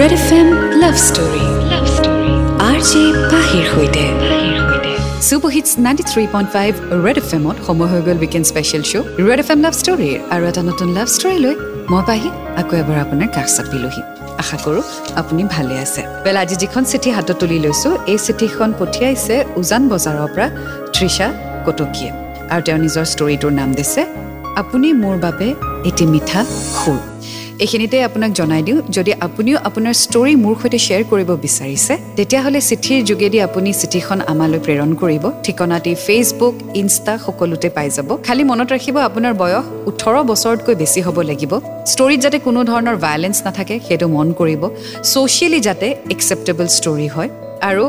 Red F M love story love story R J পাহিৰ সৈতে super hits ninety three point five Red F এমত সময় হৈ গ'ল weekend special show' Red F M love ষ্টৰীৰ আৰু এটা নতুন লাভ ষ্টৰী লৈ মই পাহি আকৌ এবাৰ আপোনাৰ কাষ চাপিলোহি আশা কৰোঁ আপুনি ভালে আছে। ৱেল আজি যিখন চিঠি হাতত তুলি লৈছোঁ এই চিঠিখন পঠিয়াইছে উজান বজাৰৰ পৰা তৃষা কটকীয়ে। আৰু তেওঁ নিজৰ ষ্টৰিটোৰ নাম দিছে আপুনি মোৰ বাবে এটি মিঠা সুৰ। এইখিনিতে আপোনাক জনাই দিওঁ যদি আপুনিও আপোনাৰ ষ্টৰি মোৰ সৈতে শ্বেয়াৰ কৰিব বিচাৰিছে তেতিয়াহ'লে চিঠিৰ যোগেদি আপুনি চিঠিখন আমালৈ প্ৰেৰণ কৰিব। ঠিকনাটি ফেচবুক ইনষ্টা সকলোতে পাই যাব। খালি মনত ৰাখিব আপোনাৰ বয়স ওঠৰ বছৰতকৈ বেছি হ'ব লাগিব। ষ্টৰিত যাতে কোনো ধৰণৰ ভায়লেঞ্চ নাথাকে সেইটো মন কৰিব। ছ'চিয়েলি যাতে একচেপ্টেবল ষ্টৰি হয়। আৰু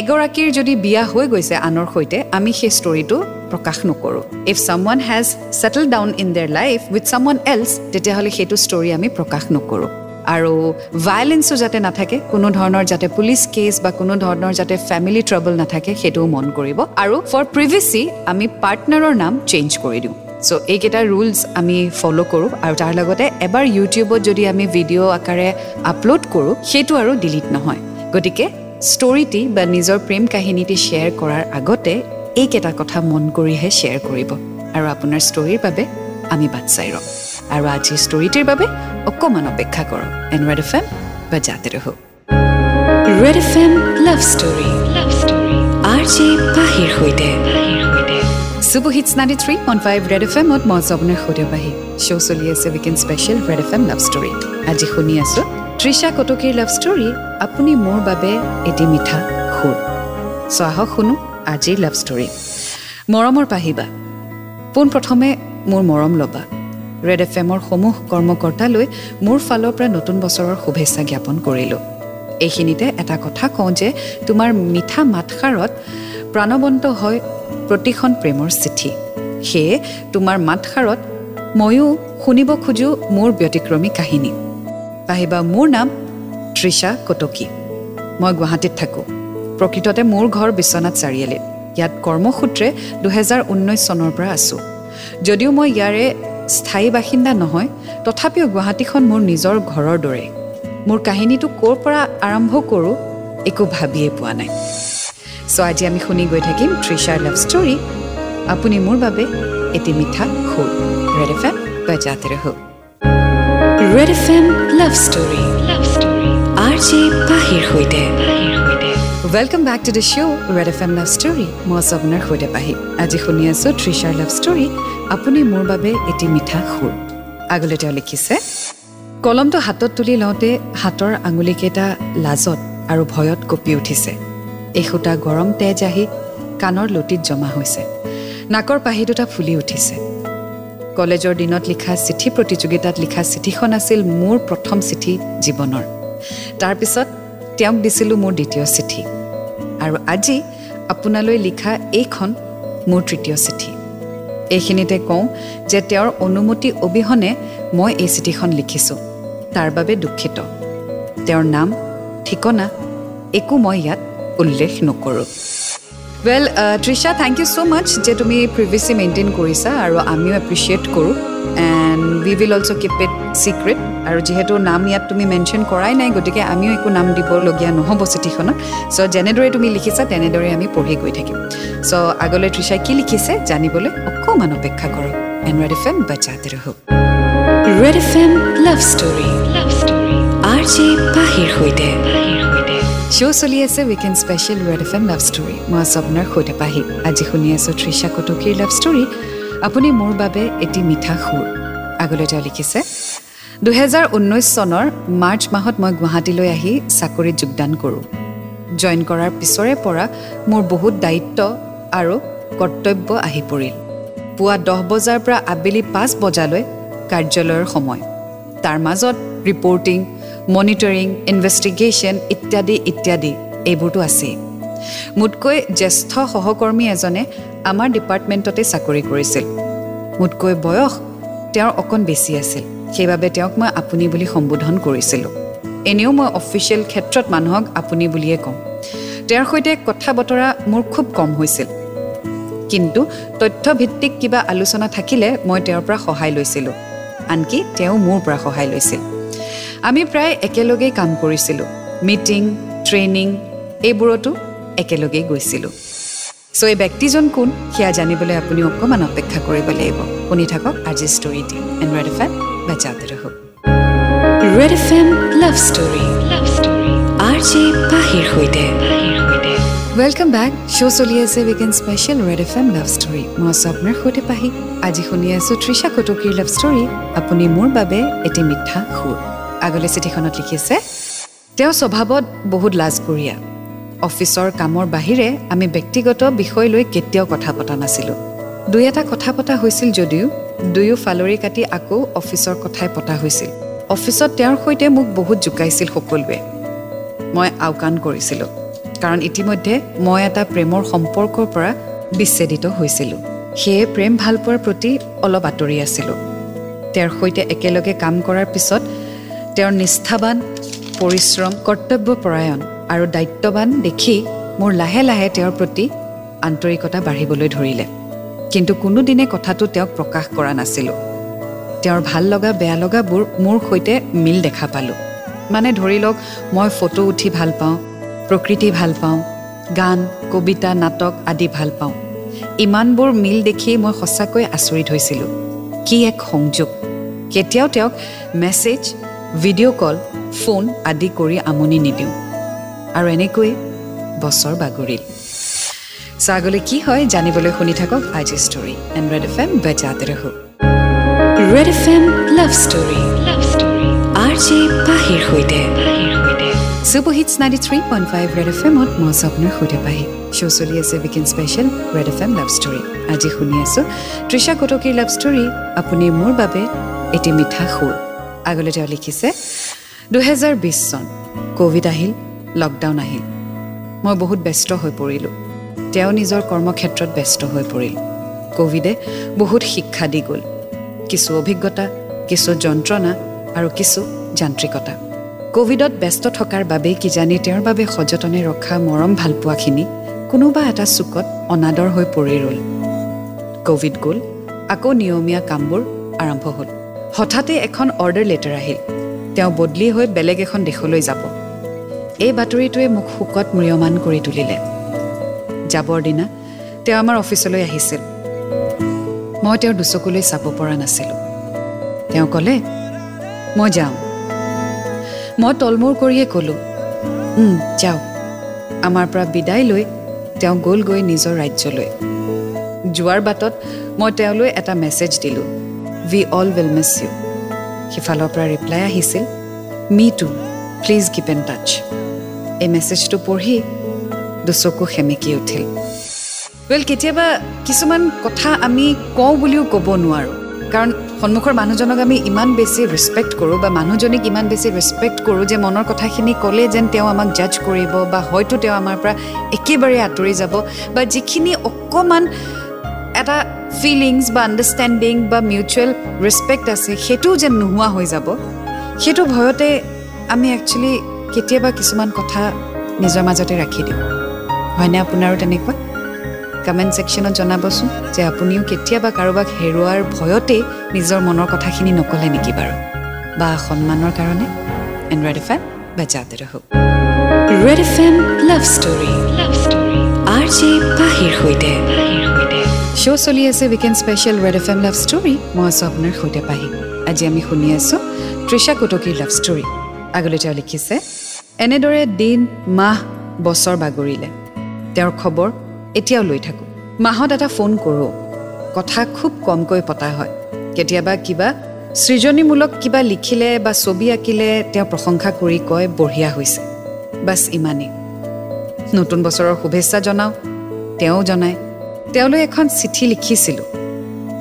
এগৰাকীৰ যদি বিয়া হৈ গৈছে আনৰ সৈতে আমি সেই ষ্টৰিটো প্ৰকাশ নকৰোঁ। If someone has settled down in their life with someone else তেতিয়াহ'লে সেইটো ষ্টৰি আমি প্ৰকাশ নকৰোঁ। আৰু ভায়লেঞ্চো যাতে নাথাকে কোনো ধৰণৰ যাতে পুলিচ কেছ বা কোনো ধৰণৰ যাতে ফেমিলি ট্ৰাবল নাথাকে সেইটোও মন কৰিব। আৰু ফৰ প্ৰিভেচি আমি পাৰ্টনাৰৰ নাম চেঞ্জ কৰি দিওঁ। চ' এইকেইটা ৰুলছ আমি ফ'ল' কৰোঁ আৰু তাৰ লগতে এবাৰ ইউটিউবত যদি আমি ভিডিঅ' আকাৰে আপলোড কৰোঁ সেইটো আৰু ডিলিট নহয়। গতিকে ষ্টৰিটি বা নিজৰ প্ৰেম কাহিনীটি শ্বেয়াৰ কৰাৰ আগতে এইকেইটা কথা মন কৰিহে শ্বেয়াৰ কৰিব। আৰু আপোনাৰ ষ্টৰিৰ বাবে আমি বাট চাই ৰ'ম। আৰু আজিৰ ষ্টৰিটিৰ বাবে অকণমান অপেক্ষা কৰক। এণ্ড ৰেড এফ এম বা জাতে ৰহ। Red F M love story love story R J পাহিৰ সৈতে। Super hits ninety three on five Red F এমত মই আছোঁ আপোনাৰ সৈতে পাহি। শ্ব' চলি আছে weekend special Red F M love story আজি শুনি আছোঁ তৃষা কটকীৰ লাভ ষ্টৰী আপুনি মোৰ বাবে এটি মিঠা সুৰ। চ' আহক শুনো আজিৰ লাভ ষ্টৰী মৰমৰ পাহিবা। পোনপ্ৰথমে মোৰ মৰম ল'বা। ৰেড এফ এমৰ সমূহ কৰ্মকৰ্তালৈ মোৰ ফালৰ পৰা নতুন বছৰৰ শুভেচ্ছা জ্ঞাপন কৰিলোঁ। এইখিনিতে এটা কথা কওঁ যে তোমাৰ মিঠা মাতষাৰত প্ৰাণৱন্ত হয় প্ৰতিখন প্ৰেমৰ চিঠি। সেয়ে তোমাৰ মাতষাৰত ময়ো শুনিব খোজোঁ মোৰ ব্যতিক্ৰমী কাহিনী। পাহিবা মোৰ নাম তৃষা কটকী। মই গুৱাহাটীত থাকোঁ। প্ৰকৃততে মোৰ ঘৰ বিশ্বনাথ চাৰিআলিত। ইয়াত কৰ্মসূত্ৰে দুহেজাৰ ঊনৈছ চনৰ পৰা আছোঁ। যদিও মই ইয়াৰে স্থায়ী বাসিন্দা নহয় তথাপিও গুৱাহাটীখন মোৰ নিজৰ ঘৰৰ দৰে মোৰ কাহিনীটো ক'ৰ পৰা আৰম্ভ কৰোঁ একো ভাবিয়ে পোৱা নাই। চ' আজি আমি শুনি গৈ থাকিম তৃষাৰ লাভ ষ্টৰী আপুনি মোৰ বাবে এটি মিঠা সুৰ ৰেড এফ এম বাজাতে ৰহ Red F M love story love story R J পাহিৰ সৈতে welcome back to the show' Red F M love story মই আছোঁ আপোনাৰ সৈতে পাহি আজি শুনি আছোঁ তৃষাৰ লাভ ষ্টৰী আপুনি মোৰ বাবে এটি মিঠা সুৰ আগলৈ তেওঁ লিখিছে কলমটো হাতত তুলি লওঁতে হাতৰ আঙুলিকেইটা লাজত আৰু ভয়ত কঁপি উঠিছে এসোটা গৰম তেজ আহি কাণৰ লুটিত জমা হৈছে নাকৰ পাহি দুটা ফুলি উঠিছে কলেজৰ দিনত লিখা চিঠি প্ৰতিযোগিতাত লিখা চিঠিখন আছিল মোৰ প্ৰথম চিঠি জীৱনৰ। তাৰপিছত তেওঁক দিছিলোঁ মোৰ দ্বিতীয় চিঠি। আৰু আজি আপোনালৈ লিখা এইখন মোৰ তৃতীয় চিঠি। এইখিনিতে কওঁ যে তেওঁৰ অনুমতি অবিহনে মই এই চিঠিখন লিখিছোঁ। তাৰ বাবে দুখিত। তেওঁৰ নাম ঠিকনা একো মই ইয়াত উল্লেখ নকৰোঁ। Well Trisha thank you so' much যে তুমি প্ৰিভিয়াছলি মেইনটেইন কৰিছা আৰু আমিও এপ্ৰিচিয়েট কৰোঁ and we will also' keep it secret আৰু যিহেতু নাম ইয়াত তুমি মেনশ্যন কৰাই নাই গতিকে আমিও একো নাম দিবলগীয়া নহ'ব চিঠিখনত চ' যেনেদৰে তুমি লিখিছা তেনেদৰে আমি পঢ়ি গৈ থাকিম চ' আগলৈ তৃষাই কি লিখিছে জানিবলৈ অকণমান অপেক্ষা কৰক এণ্ড ৰেড এফ এম বাজাতে ৰহ Red F M love story love story R J পাহিৰ সৈতে শ্ব' চলি আছে weekend special Red F M love story মই আছোঁ আপোনাৰ সৈতে পাহি আজি শুনি আছোঁ তৃষা কটকীৰ লাভ ষ্টৰী আপুনি মোৰ বাবে এটি মিঠা সুৰ আগলৈ তেওঁ লিখিছে দুহেজাৰ ঊনৈছ চনৰ মাৰ্চ মাহত মই গুৱাহাটীলৈ আহি চাকৰিত যোগদান কৰোঁ জইন কৰাৰ পিছৰে পৰা মোৰ বহুত দায়িত্ব আৰু কৰ্তব্য আহি পৰিল পুৱা দহ বজাৰ পৰা আবেলি পাঁচ বজালৈ কাৰ্যালয়ৰ সময় তাৰ মাজত ৰিপৰ্টিং মনিটৰিং ইনভেষ্টিগেশ্যন ইত্যাদি ইত্যাদি। এইবোৰতো আছেই। মোতকৈ জ্যেষ্ঠ সহকৰ্মী এজনে আমাৰ ডিপাৰ্টমেণ্টতে চাকৰি কৰিছিল। মোতকৈ বয়স তেওঁৰ অকণ বেছি আছিল। সেইবাবে তেওঁক মই আপুনি বুলি সম্বোধন কৰিছিলোঁ। এনেও মই অফিচিয়েল ক্ষেত্ৰত মানুহক আপুনি বুলিয়ে কওঁ। তেওঁৰ সৈতে কথা বতৰা মোৰ খুব কম হৈছিল। কিন্তু তথ্যভিত্তিক কিবা আলোচনা থাকিলে মই তেওঁৰ পৰা সহায় লৈছিলোঁ। আনকি তেওঁ মোৰ পৰা সহায় লৈছিল। আমি প্ৰায় একেলগেই কাম কৰিছিলোঁ। মিটিং ট্ৰেইনিং এইবোৰতো একেলগেই গৈছিলোঁ। চ' এই ব্যক্তিজন কোন সেয়া জানিবলৈ আপুনি অকণমান অপেক্ষা কৰিব লাগিব। শুনি থাকক আজি ষ্টৰিটি এণ্ড ৰেড এফ এম বাজাতে ৰহক Red F M love story love story R J পাহিৰ সৈতে। ৱেলকাম বেক শ্ব' চলি আছে weekend special Red F M love story মই আছোঁ আপোনাৰ সৈতে পাহি। আজি শুনি আছোঁ তৃষা কটকীৰ লাভ ষ্টৰী আপুনি মোৰ বাবে এটি মিঠা সুৰ। আগলৈ চিঠিখনত লিখিছে তেওঁ স্বভাৱত বহুত লাজকুৰীয়া। অফিচৰ কামৰ বাহিৰে আমি ব্যক্তিগত বিষয় লৈ কেতিয়াও কথা পতা নাছিলোঁ। দুই এটা কথা পতা হৈছিল যদিও দুয়ো ফালৰি কাটি আকৌ অফিচৰ কথাই পতা হৈছিল। অফিচত তেওঁৰ সৈতে মোক বহুত জোকাইছিল সকলোৱে। মই আওকাণ কৰিছিলোঁ কাৰণ ইতিমধ্যে মই এটা প্ৰেমৰ সম্পৰ্কৰ পৰা বিচ্ছেদিত হৈছিলোঁ। সেয়ে প্ৰেম ভালপোৱাৰ প্ৰতি অলপ আঁতৰি আছিলোঁ। তেওঁৰ সৈতে একেলগে কাম কৰাৰ পিছত তেওঁৰ নিষ্ঠাবান পৰিশ্ৰম কৰ্তব্যপৰায়ণ আৰু দায়িত্ববান দেখি মোৰ লাহে লাহে তেওঁৰ প্ৰতি আন্তৰিকতা বাঢ়িবলৈ ধৰিলে। কিন্তু কোনোদিনে কথাটো তেওঁক প্ৰকাশ কৰা নাছিলোঁ। তেওঁৰ ভাল লগা বেয়া লগাবোৰ মোৰ সৈতে মিল দেখা পালোঁ। মানে ধৰি লওক মই ফটো উঠি ভাল পাওঁ প্ৰকৃতি ভাল পাওঁ গান কবিতা নাটক আদি ভাল পাওঁ। ইমানবোৰ মিল দেখি মই সঁচাকৈ আচৰিত হৈছিলোঁ। কি এক সংযোগ। কেতিয়াও তেওঁক মেছেজ ভিডিঅ' কল ফোন আদি কৰি আমনি নিদিওঁ। আৰু এনেকৈ বছৰ বাগৰিল। ছাগলী কি হয় জানিবলৈ শুনি থাকক আজি story and Red F M বেজাতে ৰহো। Red F M love story love story R J পাহিৰ সৈতে। Super hits ninety three point five Red F এমত মই আছোঁ আপোনাৰ সৈতে পাহি। শ্ব' চলি আছে weekend special Red F M love story আজি শুনি আছোঁ। তৃষা কটকীৰ লাভ ষ্টৰী আপুনি মোৰ বাবে এটি মিঠা সুৰ। আগলৈ তেওঁ লিখিছে দুহেজাৰ বিছ চন ক'ভিড আহিল লকডাউন আহিল। মই বহুত ব্যস্ত হৈ পৰিলোঁ। তেওঁ নিজৰ কৰ্মক্ষেত্ৰত ব্যস্ত হৈ পৰিল। ক'ভিডে বহুত শিক্ষা দি গ'ল। কিছু অভিজ্ঞতা কিছু যন্ত্ৰণা আৰু কিছু যান্ত্ৰিকতা। ক'ভিডত ব্যস্ত থকাৰ বাবেই কিজানি তেওঁৰ বাবে সযতনে ৰখা মৰম ভালপোৱাখিনি কোনোবা এটা চুকত অনাদৰ হৈ পৰি ৰ'ল। ক'ভিড গ'ল আকৌ নিয়মীয়া কামবোৰ আৰম্ভ হ'ল। হঠাতে এখন অৰ্ডাৰ লেটাৰ আহিল। তেওঁ বদলি হৈ বেলেগ এখন দেশলৈ যাব। এই বাতৰিটোৱে মোক শোকত ম্ৰিয়মান কৰি তুলিলে। যাবৰ দিনা তেওঁ আমাৰ অফিচলৈ আহিছিল। মই তেওঁৰ দুচকুলৈ চাব পৰা নাছিলোঁ। তেওঁ ক'লে মই যাওঁ। মই তলমূৰ কৰিয়ে ক'লোঁ যাওক আমাৰ পৰা বিদায় লৈ তেওঁ গ'লগৈ নিজৰ ৰাজ্যলৈ। যোৱাৰ বাটত মই তেওঁলৈ এটা মেছেজ দিলোঁ। We all will miss you সিফালৰ পৰা ৰিপ্লাই আহিছিল me too please keep in touch এই মেছেজটো পঢ়ি দুচকু সেমেকি উঠিল ৱেল কেতিয়াবা কিছুমান কথা আমি কওঁ বুলিও ক'ব নোৱাৰোঁ কাৰণ সন্মুখৰ মানুহজনক আমি ইমান বেছি ৰেচপেক্ট কৰোঁ বা মানুহজনীক ইমান বেছি ৰেচপেক্ট কৰোঁ যে মনৰ কথাখিনি ক'লে যেন তেওঁ আমাক জাজ কৰিব বা হয়তো তেওঁ আমাৰ পৰা একেবাৰে আঁতৰি যাব বা যিখিনি অকণমান এটা ফিলিংছ বা আণ্ডাৰষ্টেণ্ডিং বা মিউচুৱেল ৰেচপেক্ট আছে সেইটোও যেন নোহোৱা হৈ যাব সেইটো ভয়তে আমি একচুৱেলি কেতিয়াবা কিছুমান কথা নিজৰ মাজতে ৰাখি দিওঁ। হয়নে আপোনাৰো তেনেকুৱা? কমেণ্ট ছেকশ্যনত জনাবচোন যে আপুনিও কেতিয়াবা কাৰোবাক হেৰুৱাৰ ভয়তেই নিজৰ মনৰ কথাখিনি নক'লে নেকি বাৰু? বা সন্মানৰ কাৰণে? এণ্ড ৰেড এফ এম বেজাতে ৰহক। Red F M love story love story R J পাহিৰ সৈতে। শ্ব' চলি আছে weekend special Red F M love story মই আছোঁ আপোনাৰ সৈতে পাহি। আজি আমি শুনি আছোঁ তৃষা কটকীৰ লাভ ষ্টৰী আগলৈ তেওঁ লিখিছে এনেদৰে দিন মাহ বছৰ বাগৰিলে। তেওঁৰ খবৰ এতিয়াও লৈ থাকোঁ। মাহত এটা ফোন কৰোঁ। কথা খুব কমকৈ পতা হয়। কেতিয়াবা কিবা সৃজনীমূলক কিবা লিখিলে বা ছবি আঁকিলে তেওঁ প্ৰশংসা কৰি কয় বঢ়িয়া হৈছে। বাছ ইমানেই। নতুন বছৰৰ শুভেচ্ছা জনাওঁ। তেওঁ জনায় তেওঁলৈ এখন চিঠি লিখিছিলোঁ।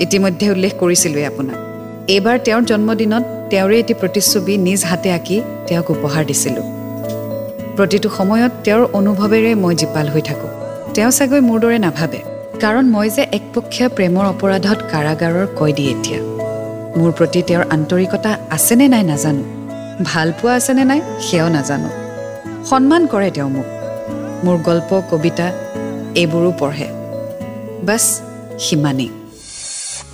ইতিমধ্যে উল্লেখ কৰিছিলোঁৱেই আপোনাক। এইবাৰ তেওঁৰ জন্মদিনত তেওঁৰে এটি প্ৰতিচ্ছবি নিজ হাতে আঁকি তেওঁক উপহাৰ দিছিলোঁ। প্ৰতিটো সময়ত তেওঁৰ অনুভৱেৰে মই জীপাল হৈ থাকোঁ। তেওঁ চাগৈ মোৰ দৰে নাভাবে কাৰণ মই যে একপক্ষীয়া প্ৰেমৰ অপৰাধত কাৰাগাৰৰ কয়দী এতিয়া। মোৰ প্ৰতি তেওঁৰ আন্তৰিকতা আছেনে নাই নাজানো ভাল পোৱা আছেনে নাই সেয়াও নাজানো। সন্মান কৰে তেওঁ মোক। মোৰ গল্প কবিতা এইবোৰো পঢ়ে। বাছ সিমানেই।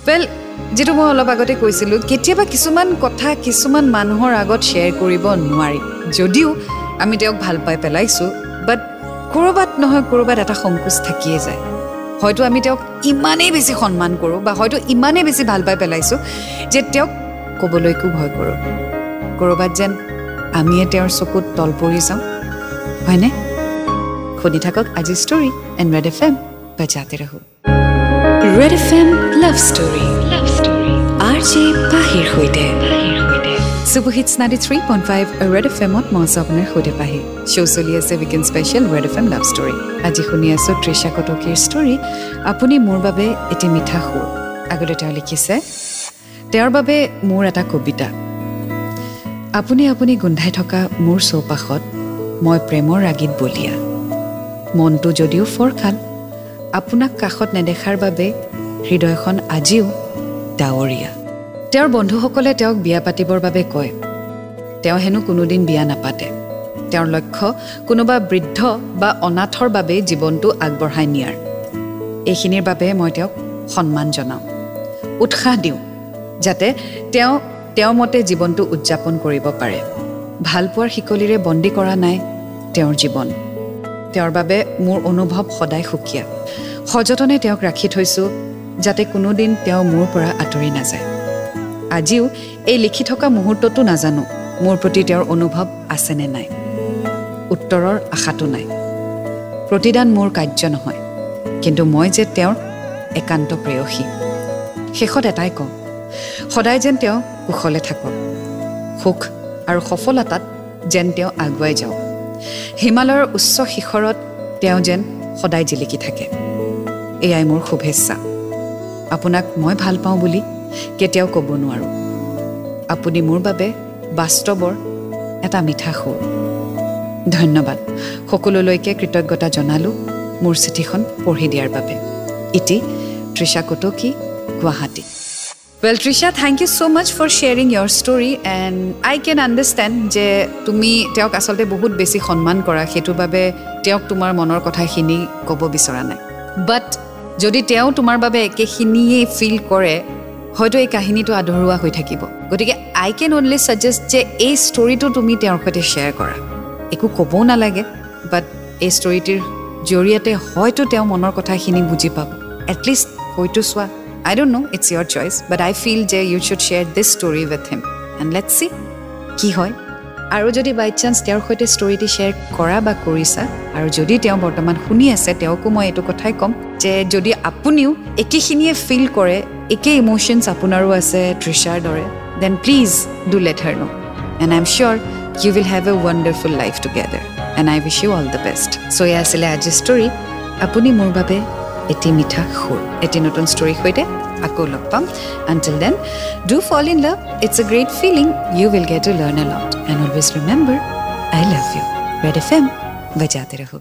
ৱেল যিটো মই অলপ আগতে কৈছিলোঁ কেতিয়াবা কিছুমান কথা কিছুমান মানুহৰ আগত শ্বেয়াৰ কৰিব নোৱাৰি। যদিও আমি তেওঁক ভাল পাই পেলাইছোঁ বাট ক'ৰবাত নহয় ক'ৰবাত এটা সংকোচ থাকিয়ে যায়। হয়তো আমি তেওঁক ইমানেই বেছি সন্মান কৰোঁ বা হয়তো ইমানেই বেছি ভাল পাই পেলাইছোঁ যে তেওঁক ক'বলৈকো ভয় কৰোঁ। ক'ৰবাত যেন আমিয়ে তেওঁৰ চকুত তল পৰি যাওঁ। হয়নে? শুনি থাকক আজি story and Red F M F M love story love story R J পাহিৰ সৈতে। Super hits ninety three point five Red F এমত মই আছোঁ আপোনাৰ সৈতে পাহি। শ্ব' চলি আছে weekend special Red F M love story আজি শুনি আছোঁ তৃষা কটকীৰ ষ্টৰী আপুনি মোৰ বাবে এটি মিঠা সুৰ। আগতে তেওঁ লিখিছে তেওঁৰ বাবে মোৰ এটা কবিতা। আপুনি আপুনি গোন্ধাই থকা মোৰ চৌপাশত মই প্ৰেমৰ ৰাগীত বলিয়া। মনটো যদিও ফৰকাল আপোনাক কাষত নেদেখাৰ বাবে হৃদয়খন আজিও ডাৱৰীয়া। তেওঁৰ বন্ধুসকলে তেওঁক বিয়া পাতিবৰ বাবে কয় তেওঁ হেনো কোনোদিন বিয়া নাপাতে। তেওঁৰ লক্ষ্য কোনোবা বৃদ্ধ বা অনাথৰ বাবে জীৱনটো আগবঢ়াই নিয়াৰ। এইখিনিৰ বাবে মই তেওঁক সন্মান জনাওঁ। উৎসাহ দিওঁ যাতে তেওঁ তেওঁৰ মতে জীৱনটো উদযাপন কৰিব পাৰে। ভালপোৱাৰ শিকলিৰে বন্দী কৰা নাই তেওঁৰ জীৱন। তেওঁৰ বাবে মোৰ অনুভৱ সদায় সুকীয়া। সযতনে তেওঁক ৰাখি থৈছোঁ যাতে কোনোদিন তেওঁ মোৰ পৰা আঁতৰি নাযায়। আজিও এই লিখি থকা মুহূৰ্ততো নাজানো মোৰ প্ৰতি তেওঁৰ অনুভৱ আছেনে নাই। উত্তৰৰ আশাটো নাই। প্ৰতিদান মোৰ কাৰ্য নহয় কিন্তু মই যে তেওঁৰ একান্ত প্ৰেয়সী। শেষত এটাই কওঁ সদায় যেন তেওঁ কুশলে থাকক সুখ আৰু সফলতাত যেন তেওঁ আগুৱাই যাওক। হিমালয়ৰ উচ্চ শিখৰত তেওঁ যেন সদায় জিলিকি থাকে। এয়াই মোৰ শুভেচ্ছা। আপোনাক মই ভাল পাওঁ বুলি কেতিয়াও ক'ব নোৱাৰোঁ। আপুনি মোৰ বাবে বাস্তৱৰ এটা মিঠা সুৰ। ধন্যবাদ। সকলোলৈকে কৃতজ্ঞতা জনালোঁ মোৰ চিঠিখন পঢ়ি দিয়াৰ বাবে। ইটি Trisha Kotoki Guwahati. Well Trisha thank you so' much for sharing your story and I can understand যে তুমি তেওঁক আচলতে বহুত বেছি সন্মান কৰা। সেইটোৰ বাবে তেওঁক তোমাৰ মনৰ কথাখিনি ক'ব বিচৰা নাই। বাট যদি তেওঁ তোমাৰ বাবে একেখিনিয়েই ফিল কৰে হয়তো এই কাহিনীটো আধৰুৱা হৈ থাকিব। গতিকে আই কেন অনলি ছাজেষ্ট যে এই ষ্টৰিটো তুমি তেওঁৰ সৈতে শ্বেয়াৰ কৰা। একো ক'বও নালাগে বাট এই ষ্টৰিটিৰ জৰিয়তে হয়তো তেওঁ মনৰ কথাখিনি বুজি পাব। এটলিষ্ট হয়তো চোৱা। I don't know' it's your choice but I feel যে you should share this story with him and let see কি হয়? আৰু যদি বাই চান্স তেওঁৰ সৈতে ষ্টৰিটি শ্বেয়াৰ কৰা বা কৰিছা আৰু যদি তেওঁ বৰ্তমান শুনি আছে তেওঁকো মই এইটো কথাই ক'ম যে যদি আপুনিও একেখিনিয়ে ফিল কৰে একে ইম'শ্যনছ আপোনাৰো আছে তৃষাৰ দৰে then please do let her know' and I am sure you will have a wonderful life together and I wish you all the best so' এয়া আছিলে আজিৰ ষ্টৰী আপুনি মোৰ বাবে এটি মিঠা সুৰ এটি নতুন ষ্টৰীৰ সৈতে আকৌ লগ পাম। Until then do fall in love it's a great feeling you will get to learn a lot and always remember I love you Red F M বজাতে ৰহো